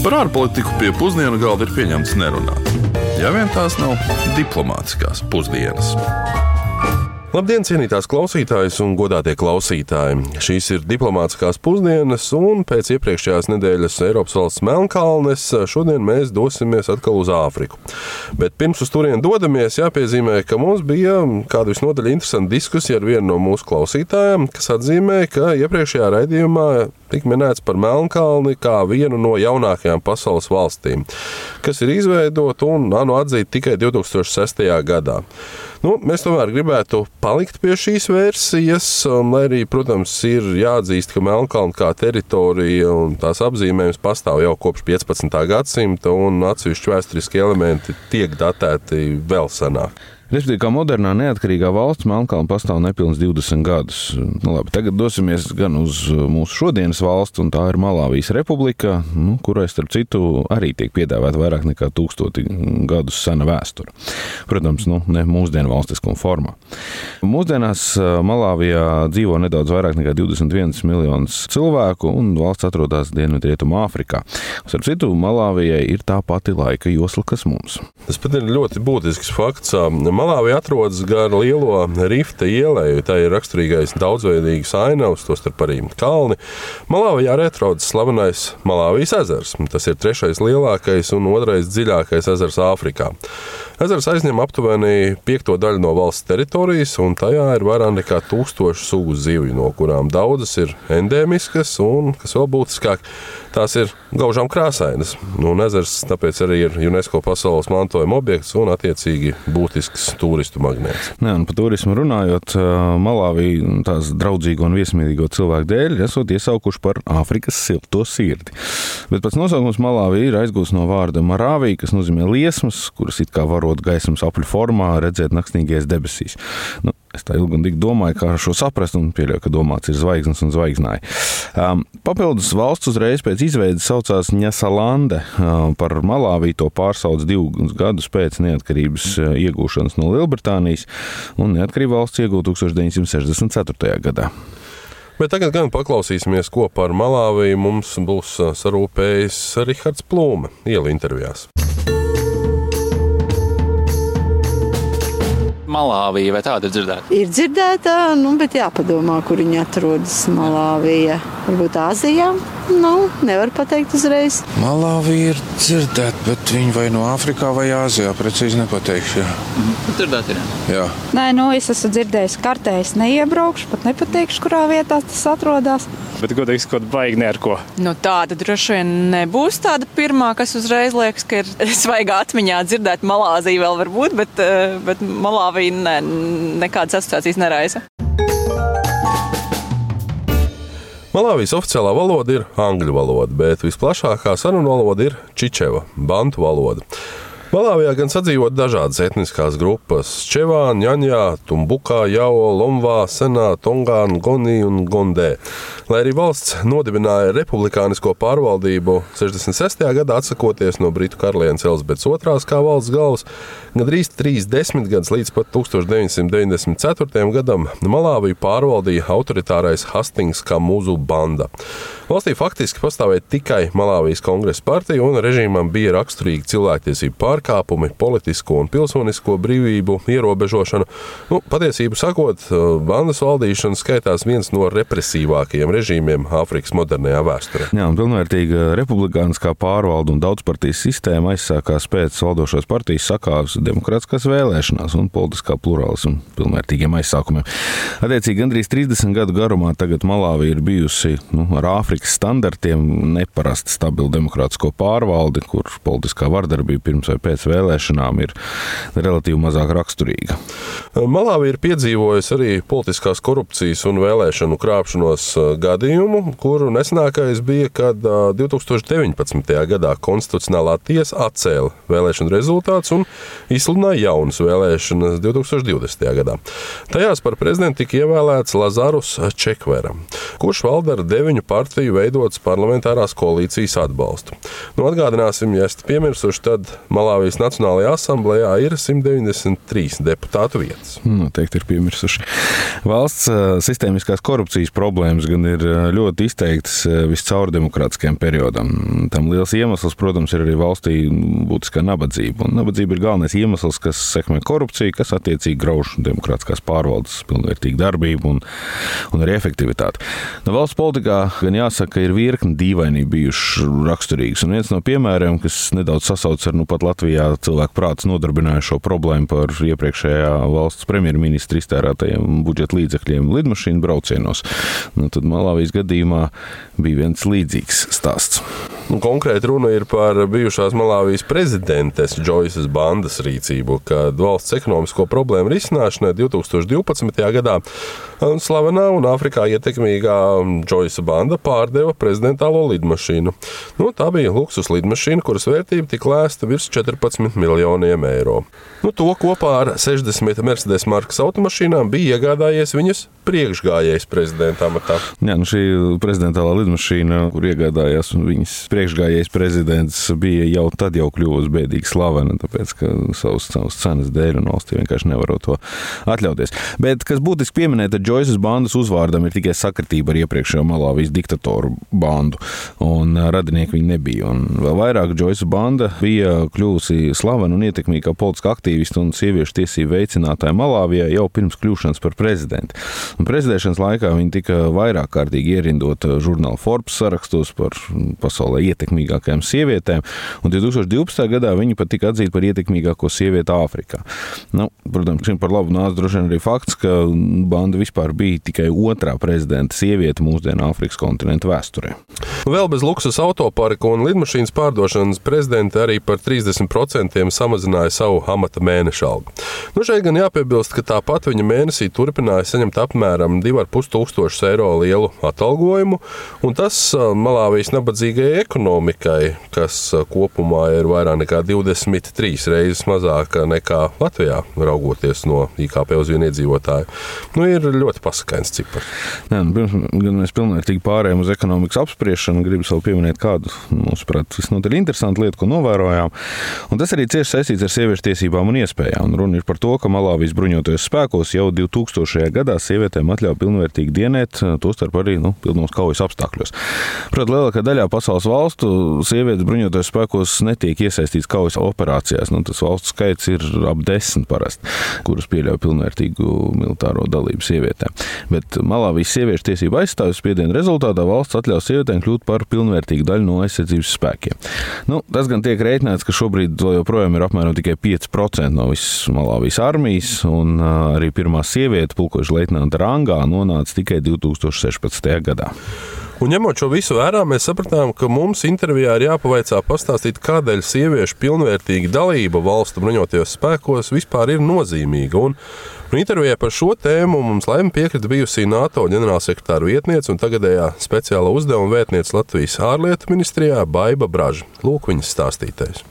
Par ārpolitiku pie pusdienu galda ir pieņemts nerunāt. Ja vien tās nav diplomātiskās pusdienas. Labdien, cienītās klausītājas un godātie klausītāji! Šīs ir diplomātiskās pusdienas, un pēc iepriekšējās nedēļas Eiropas valsts Melnkalnes šodien mēs dosimies atkal uz Āfriku. Bet pirms uz turieni dodamies, jāpiezīmē, ka mums bija kāda visnotaļ interesanta diskusija ar vienu no mūsu klausītājiem, kas atzīmē, ka iepriekšējā raidījumā tika minēts par Melnkalni kā vienu no jaunākajām pasaules valstīm, kas ir izveidota un ANO atzīta tikai 2006. gadā. Nu, mēs tomēr gribētu palikt pie šīs versijas, lai arī, protams, ir jāatzīst, ka Melnkalna kā teritorija un tās apzīmējums pastāv jau kopš 15. gadsimta, un atsevišķi vēsturiski elementi tiek datēti vēl senāk. Respektīvi, kā modernā neatkarīgā valsts, Melnkalna pastāv nepilnīgi 20 gadus. Nu, labi, tagad dosimies gan uz mūsu šodienas valsts, un tā ir Malavijas republika, nu, kurai, starp citu, arī tiek piedāvāta vairāk nekā tūkstoti gadus sena vēsture. Protams, nu, ne mūsdienu valstiskuma formā. Mūsdienās Malavijā dzīvo nedaudz vairāk nekā 21 miljonus cilvēku, un valsts atrodas Dienvidrietumā Āfrikā. Starp citu, Malavijai ir tā pati laika josla, kas mums. Tas pat ir ļoti būtisks fakts. Malāvija atrodas gar lielo rifta ielēju. Tā ir raksturīgais daudzveidīgs ainavs, tostarp arī kalni. Malāvijā arī atrodas slavenais Malāvijas ezers. Tas ir trešais lielākais un otrais dziļākais ezers Āfrikā. Ezers aizņem aptuveni piekto daļu no valsts teritorijas, un tajā ir vairāk nekā tūkstoši sugu zivju, no kurām daudzas ir endēmiskas un, kas vēl būtiskāk, tās ir gaužām krāsainas. Nu, un ezers tāpēc arī ir UNESCO pasaules mantojuma objekts un attiecīgi būtisks turistu magnēts. Ne, par turismu runājot, Malāvija tās draudzīgo un viesmīlīgo cilvēku dēļ esot iesaukuši par Āfrikas silto sirdi. Bet pats nosaukums Malāvija ir aizgūts no vārda marāvija, kas nozīmē liesmas, kuras it kā varot gaismas apļu formā redzēt naktsnīgajās debesīs. Nu, Es tā ilgi un dikti domāju, kā šo saprast, un pieļauju, ka domāts ir zvaigznes un zvaigznāji. Um, papildus valsts uzreiz pēc izveides saucās Ņasalande. Um, par Malāviju to pārsauc divus gadus pēc neatkarības iegūšanas no Lielbritānijas, un neatkarību valsts iegūta 1964. gadā. Bet tagad gan paklausīsimies, ko par Malāviju mums būs sarūpējis Rihards Plūme ielu intervijās. Malāvija, vai tāda ir dzirdēta? Ir dzirdēta, nu, bet jāpadomā, kur viņa atrodas. Malāvija, varbūt Āzijā. Nu, nevar pateikt uzreiz. Malāvija ir dzirdēta, bet viņa vai no Āfrikā vai Āzijā precīzi nepateikšu. Jā. Mhm. Dzirdēt, ir. Jā. Nē, nu, es esmu dzirdējis, kartē es neiebraukšu, pat nepateikšu, kurā vietā tas atrodas. Bet, godīgi sakot, baigi ne ar ko. Nu, tāda droši vien nebūs tāda pirmā, kas uzreiz liekas, ka ir svaigā atmiņā dzirdēt Malāziju vēl varbūt, bet, bet Malāvija ne, nekādas asociācijas neraisa. Malāvijas oficiālā valoda ir angļu valoda, bet visplašākā sarunu valoda ir čičeva, bantu valoda. Malāvijā gan sadzīvot dažādas etniskās grupas - Čevā, Ņaņā, Tumbukā, Jao, Lomvā, Senā, Tongā, Gonī un Gondē. Lai arī valsts nodibināja republikānisko pārvaldību 66. gadā, atsakoties no Britu karalienes Elizabetes II kā valsts galvas, gandrīz trīs desmitgadus līdz pat 1994. gadam Malāviju pārvaldīja autoritārais Hastings kā mūzu banda. Valstī faktiski pastāvēja tikai Malāvijas kongresa partija, un režīmam bija raksturīgi cilvēktiesību pārkāpumi, politisko un pilsonisko brīvību ierobežošana. Nu, patiesību sakot, bandas valdīšana skaitās viens no represīvākajiem režīmiem Āfrikas modernajā vēsturē. Jā, un pilnvērtīga republikāniskā pārvalde un daudzpartijas sistēma aizsākās pēc valdošās partijas sakās demokrātiskās vēlēšanās un politiskā plurālisma pilnvērtīgiem aizsākumiem. Attiecīgi, gandrīz 30 gadu garumā tagad Malāvija ir bijusi nu, ar Āfrikas standartiem neparasti stabilu demokrātisko pārvaldi, kur politiskā vardarbība pirms vai pēc vēlēšanām ir relatīvi mazāk raksturīga. Malāvija ir piedzīvojusi arī politiskās korupcijas un vēlēšanu krāpšanos gadījumu, kuru nesenākais bija, kad 2019. gadā Konstitucionālā tiesa atcēla vēlēšanu rezultātus un izsludināja jaunas vēlēšanas 2020. gadā. Tajās par prezidentu tika ievēlēts Lazarus Čekvera, kurš valda ar deviņu partiju veidotas parlamentārās koalīcijas atbalstu. Nu, atgādināsim, ja esat piemirsuši, tad Malāvija Malāvijas Nacionālajā asamblējā ir 193 deputātu vietas. Noteikti ir piemirsuši. Valsts sistēmiskās korupcijas problēmas gan ir ļoti izteiktas viscaur demokrātiskajam periodam. Tam liels iemesls, protams, ir arī valstī būtiskā nabadzība. Un nabadzība ir galvenais iemesls, kas sekmē korupciju, kas attiecīgi grauž demokrātiskās pārvaldes pilnvērtīgu darbību un, un arī efektivitāti. No valsts politikā gan jāsaka, ir virkni dīvainību bijuši raksturīgas. Un viens no piemēriem, kas nedaudz sasaucas ar nu pat Latvijā cilvēku prātus nodarbinājušo problēmu par iepriekšējā valsts premjerministra iztērētajiem budžeta līdzekļiem lidmašīnu braucienos. Nu, tad Malavijas gadījumā bija viens līdzīgs stāsts. Nu, konkrēti runa ir par bijušās Malāvijas prezidentes Džoisas bandas rīcību, kad valsts ekonomisko problēmu risināšanai 2012. gadā slavenā un Āfrikā ietekmīgā Džoisa banda pārdeva prezidentālo lidmašīnu. Nu, tā bija luksus lidmašīna, kuras vērtība tika lēsta virs 14 miljoniem eiro. Nu, to kopā ar 60 Mercedes markas automašīnām bija iegādājies viņas priekšgājējs prezidenta amatā. Jā, nu šī prezidentālā lidmašīna, kur iegādājās viņas priekšgājējs prezidents, bija jau tad jau kļuvusi bēdīgi slavena, tāpēc ka savas, savas cenas dēļ un valstī vienkārši nevarot to atļauties. Bet, kas būtiski pieminēt, tad Džoisas bandas uzvārdam ir tikai sakritība ar iepriekšējo Malāvijas diktatoru bandu, un radinieki viņi nebija. Un vēl vairāk Džoisas banda bija kļuvusi slavena un ietekmīga kā politiska aktīvista un sieviešu tiesību veicinātāja Malāvijā jau pirms kļūšanas par prezidentu. Un prezidēšanas laikā viņa tika vairāk kārtīgi ierindota žurnāla Forbes sarakstos par pasaulē ietekmīgākajām sievietēm, un 2012. gadā viņa pat tika atzīta par ietekmīgāko sievieti Āfrikā. Nu, protams, šim par labu nāca droši vien arī fakts, ka banda vispār bija tikai otrā prezidenta sieviete mūsdienu Āfrikas kontinentu vēsturē. Vēl bez luksus autoparka un lidmašīnas pārdošanas prezidenta arī par 30% samazināja savu amata mēneša algu. Nu, šeit gan jāpiebilst, ka tāpat viņa mēnesī turpināja saņemt apmēram 2,5 tūkstošus eiro lielu atalgojumu, un tas Malāvijas nabadzīgajai ekonomikai, kas kopumā ir vairāk nekā 23 reizes mazāka nekā Latvijā, raugoties no IKP uz vienu iedzīvotāju, nu, ir ļoti pasakains cipars. Nē, nu, pirms gan mēs pilnvērtīgi pārējām uz ekonomikas apspriešanu, gribu vēl pieminēt kādu, mūsuprāt, visnotaļ interesantu lietu, ko novērojām. Un tas arī cieši saistīts ar sieviešu tiesībām un iespējām. Un runa ir par to, ka Malāvijas bruņotajos spēkos jau 2000. gadā sievietēm atļauj pilnvērtīgi dienēt, tostarp arī nu, pilnos kaujas apstākļos. Protams, lielākā daļā pasaules valstu sievietes bruņotajos spēkos netiek iesaistītas kaujas operācijās. Nu, tas valstu skaits ir ap desmit parasti, kuras pieļauj pilnvērtīgu militāro dalību sievietēm. Bet Malāvijas sieviešu tiesību aizstāvju spiedienu rezultātā valsts atļaus sievietēm kļūt par pilnvērtīgu daļu no aizsardzības spēkiem. Nu, tas gan tiek rēķināts, ka šobrīd joprojām ir apmēram tikai 5% no visas Malāvijas armijas, un arī pirmā sieviete, pulkoša leitnanta rangā, nonāca tikai 2016. gadā. Un ņemot šo visu vērā, mēs sapratām, ka mums intervijā ir jāpavaicā pastāstīt, kādēļ sieviešu pilnvērtīga dalība valstu bruņotajos spēkos vispār ir nozīmīga. Un, un intervijā par šo tēmu mums laimi piekrita bijusī NATO ģenerālsekretāra vietniece un tagadējā speciāla uzdevuma vietniece Latvijas ārlietu ministrijā Baiva Braža. Lūk, viņas stāstītais.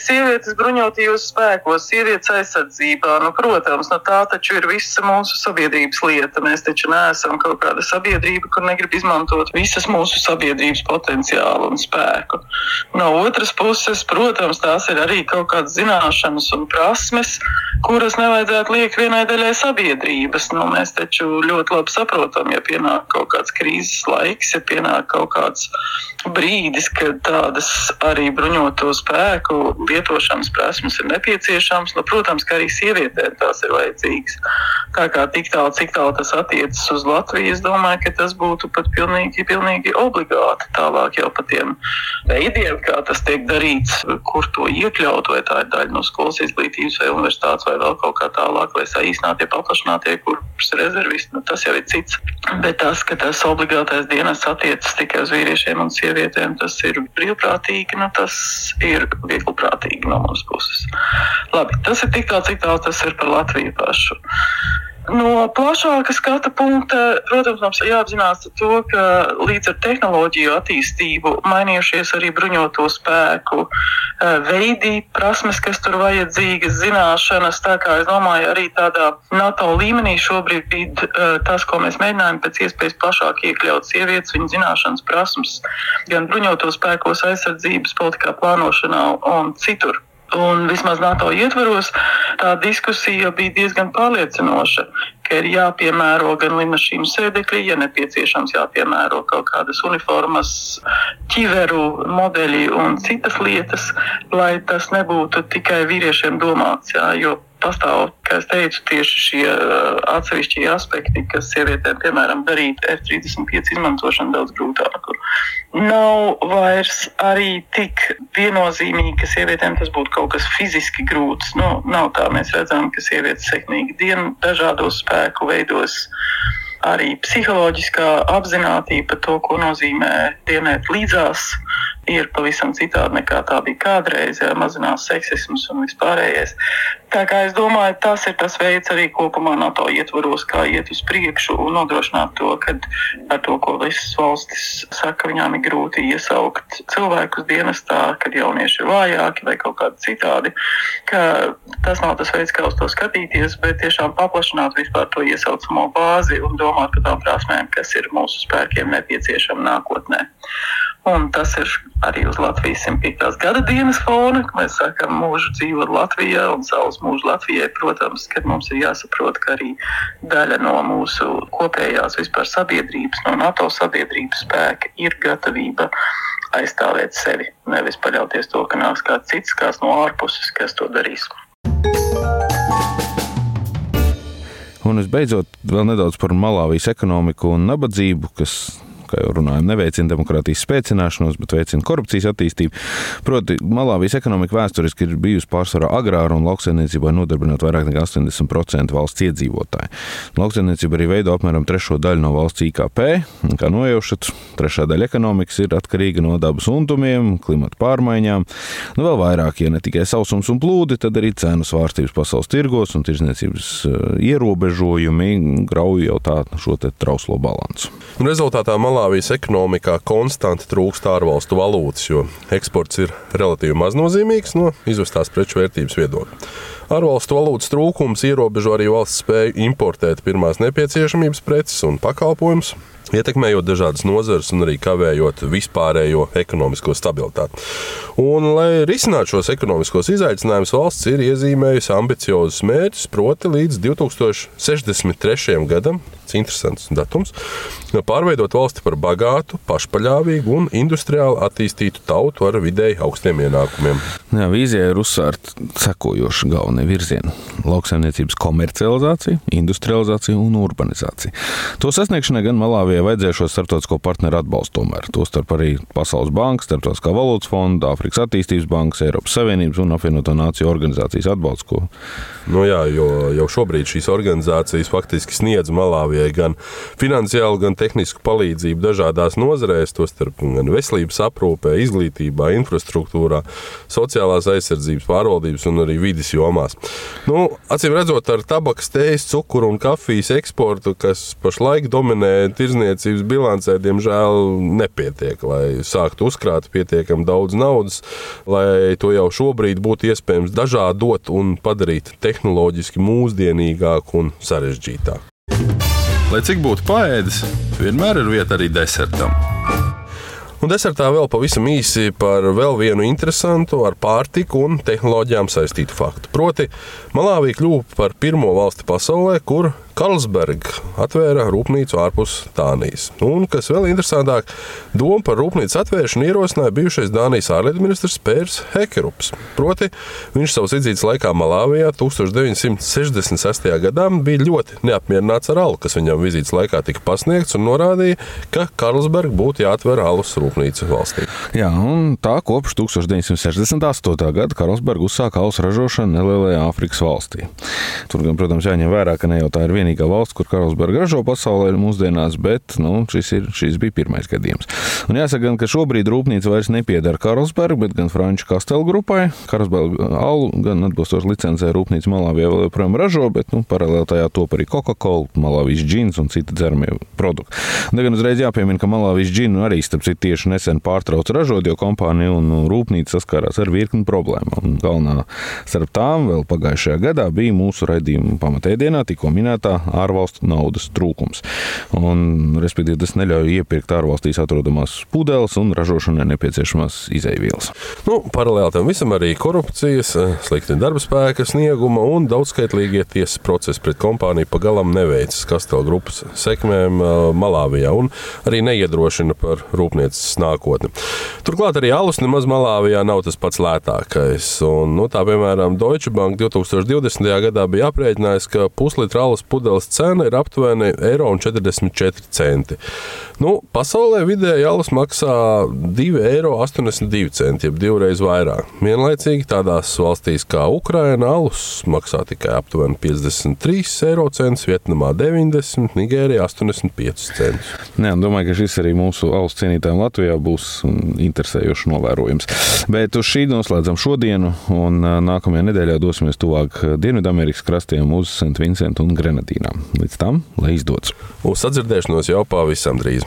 Sievietes bruņotajos spēkos, sievietes aizsardzībā. Nu, protams, nu, tā taču ir visa mūsu sabiedrības lieta. Mēs taču neesam kaut kāda sabiedrība, kur negrib izmantot visas mūsu sabiedrības potenciālu un spēku. No otras puses, protams, tās ir arī kaut kādas zināšanas un prasmes, kuras nevajadzētu liekt vienai daļai sabiedrības. Nu, mēs taču ļoti labi saprotam, ja pienāk kaut kāds krīzes laiks, ja pienāk kaut kāds brīdis, kad tādas arī bruņoto spēku lietošanas prasmes ir nepieciešams. Nu, protams, ka arī sievietēm tās ir vajadzīgas. Tā kā tik tālu, cik tālu tas attiecas uz Latviju, es domāju, ka tas būtu pat pilnīgi, pilnīgi obligāti. Tālāk jau par tiem veidiem, kā tas tiek darīts, kur to iekļaut, vai tā ir daļa no skolas izglītības vai universitātes vai vēl kaut kā tālāk, vai saīsinātie, paplašinātie kursus rezervisti, nu, tas jau ir cits. Bet tas, ka tas obligātais dienas attiecas tikai uz vīriešiem un sievietēm, tas ir brīvprātīgi, nu, tas ir vieglprātīgi no mūsu puses. Labi, tas ir tik tālu, cik tālu tas ir par Latviju pašu. No plašāka skata punkta, protams, mums ir jāapzinās to, ka līdz ar tehnoloģiju attīstību mainījušies arī bruņoto spēku eh, veidi, prasmes, kas tur vajadzīgas, zināšanas. Tā kā es domāju, arī tādā NATO līmenī šobrīd eh, tas, ko mēs mēģinājām pēc iespējas plašāk iekļaut sievietes, viņu zināšanas, prasmes gan bruņoto spēkos, aizsardzības politikā, plānošanā un citur. Un vismaz NATO ietvaros tā diskusija bija diezgan pārliecinoša, ka ir jāpiemēro gan lidmašīnu sēdekļi, ja nepieciešams, jāpiemēro kaut kādas uniformas, ķiveru modeļi un citas lietas, lai tas nebūtu tikai vīriešiem domāts. Jā, jo pastāv, kā es teicu, tieši šie atsevišķie aspekti, kas sievietēm, piemēram, darīt F-35 izmantošanu daudz grūtāku nav vairs arī tik viennozīmīgi, ka sievietēm tas būtu kaut kas fiziski grūts. Nu, nav tā, mēs redzam, ka sievietes sekmīgi dien dažādos spēku veidos. Arī psiholoģiskā apziņotība par to, ko nozīmē dienēt līdzās, ir pavisam citādi nekā tā bija kādreiz. Jā, mazinās seksisms un vispārējais. Tā kā es domāju, tas ir tas veids arī kopumā NATO ietvaros, kā iet uz priekšu un nodrošināt to, ka ar to, ko visas valstis saka, viņām ir grūti iesaukt cilvēkus dienestā, kad jaunieši ir vājāki vai kaut kādi citādi. Ka tas nav tas veids, kā uz to skatīties, bet tiešām paplašināt vispār to iesaucamo bāzi un domāt par tām prasmēm, kas ir mūsu spēkiem nepieciešama nākotnē. Un tas ir arī uz Latvijas 105. gada dienas fona, kad mēs sakām, mūžu dzīvot Latvijā un savus mūžu Latvijai. Protams, ka mums ir jāsaprot, ka arī daļa no mūsu kopējās vispār sabiedrības, no NATO sabiedrības spēka ir gatavība aizstāvēt sevi. Nevis paļauties to, ka nāks kāds cits, kāds no ārpuses, kas to darīs. Un visbeidzot, vēl nedaudz par Malāvijas ekonomiku un nabadzību, kas kā jau runājām, neveicina demokrātijas spēcināšanos, bet veicina korupcijas attīstību. Proti, Malāvijas ekonomika vēsturiski ir bijusi pārsvarā agrāra un lauksaimniecībā nodarbinot vairāk nekā 80% valsts iedzīvotāju. Lauksaimniecība arī veido apmēram trešo daļu no valsts IKP. Kā nojaušat, trešā daļa ekonomikas ir atkarīga no dabas untumiem, klimata pārmaiņām. Nu, vēl vairāk, ja ne tikai sausums un plūdi, tad arī cenu svārstības pasaules tirgos un tirzniecības eh, ierobežojumi grauj jau tā šo trauslo balansu. Rezultātā malā Malāvijas ekonomikā konstanti trūkst ārvalstu valūtas, jo eksports ir relatīvi maznozīmīgs no izvestās preču vērtības viedokļa. Ārvalstu valūtas trūkums ierobežo arī valsts spēju importēt pirmās nepieciešamības preces un pakalpojumus, ietekmējot dažādas nozares un arī kavējot vispārējo ekonomisko stabilitāti. Un, lai risinātu šos ekonomiskos izaicinājumus, valsts ir iezīmējusi ambiciozus mērķus, proti, līdz 2063. gadam. Tas ir interesants datums. Pārveidot valsti par bagātu, pašpaļāvīgu un industriāli attīstītu tautu ar vidēji augstiem ienākumiem. Jā, vīzija ir uzsvērta sekojoši galvenie virzieni - lauksaimniecības komercializācija, industrializācija un urbanizācija. To sasniegšanai gan Malāvijai vajadzēja šo starptautisko partneru atbalstu tomēr. Tostarp arī Pasaules banka, Starptautiskā valūtas fonda, Āfrikas attīstības bankas, Eiropas Savienības un apvienoto nāciju organizācijas atbalsts. Ko... Nu jā, jo jau šobrīd šīs organizācijas faktiski sniedz Malāvijai gan finansiālu, gan tehnisku palīdzību dažādās nozarēs, tostarp gan veselības aprūpē, izglītībā, infrastruktūrā, sociālās aizsardzības, pārvaldības un arī vidas jomās. Nu, acīm redzot, ar tabakas, tējas, cukuru un kafijas eksportu, kas pašlaik dominē tirzniecības bilancē, diemžēl, nepietiek, lai sāktu uzkrāt pietiekami daudz naudas, lai to jau šobrīd būtu iespējams dažādot un padarīt tehnoloģiski mūsdienīgāku un sarežģītāku. Lai cik būtu paēdis, vienmēr ir vieta arī desertam. Un desertā vēl pavisam īsi par vēl vienu interesantu ar pārtiku un tehnoloģijām saistītu faktu. Proti, Malāvija kļuva par pirmo valsti pasaulē, kur Karlsberga atvēra rūpnīcu ārpus Dānijas. Un, kas vēl interesantāk, domu par rūpnīcas atvēršanu ierosināja bijušais Dānijas ārlietu ministrs Pērs Hekerups. Proti, viņš savas izdzīves laikā Malāvijā 1966. gadā bija ļoti neapmierināts ar alu, kas viņam vizītes laikā tika pasniegts, un norādīja, ka Karlsberga būtu jāatver alus rūpnīca valstī. Jā, un tā kopš 1968. gada Karlsberga uzsāka alus ražošanu nelielajā Āfrikas valstī. Tur, gan, protams, jāņem vērā, ka ne jau tā ir vienīgā valsts, kur Karlsberga ražo pasaulē mūsdienās, bet nu, šis, ir, šis bija pirmais gadījums. Un jāsaka, gan, ka šobrīd rūpnīca vairs nepiedara Karlsberga, bet gan Franču Kastela grupai. Karlsberga alu gan atbilstoši licencē rūpnīca Malāvijā vēl joprojām ražo, bet nu, paralēli tajā top arī Coca-Cola, Malāvijas džins un citi dzeramie produkti. Gan uzreiz jāpiemina, ka Malāvijas džinu arī starp citu tieši nesen pārtrauca ražot, jo kompānija un rūpnīca saskārās ar virkni problēmām. Galvenā starp tām vēl pagājušajā gadā bija mūsu raidījuma pamatēdienā tikko minētā ārvalstu naudas trūkums. Un, respektīvi, tas neļauj iepirkt ārvalstīs atrodamās pudeles un ražošanai nepieciešamās izaivielas. Nu, paralēli tam visam arī korupcijas, slikti darba spēka snieguma un daudzskaitlīgie tiesas procesi pret kompāniju pagalam neveicas Kastela grupas sekmēm Malāvijā un arī neiedrošina par rūpnieces nākotni. Turklāt arī alus nemaz Malāvijā nav tas pats lētākais. Un, nu, tā, piemēram, Deutsche Bank 2020. gadā bija aprēķinājis, ka puslitra alus pudeles cena ir aptuveni 1,44 centi. Nu, pasaulē vidēji alus maksā 2,82 eiro, jeb divreiz vairāk. Vienlaicīgi tādās valstīs kā Ukraina alus maksā tikai aptuveni 53 eiro Vietnamā 90, Nigērijā 85 centus. Jā, domāju, ka šis arī mūsu alus cienītājiem Latvijā būs interesējošs novērojums. Bet uz šī noslēdzam šodienu, un nākamajā nedēļā dosimies tuvāk Dienvidamerikas krastiem uz St. Vincentu un Grenadīnām. Līdz tam, lai izdodas! Uz sadzirdēšanos jau pavisam drīz!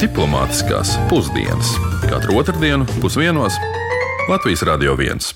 Diplomātiskās pusdienas katru otrdienu pusdienos Latvijas Radio 1.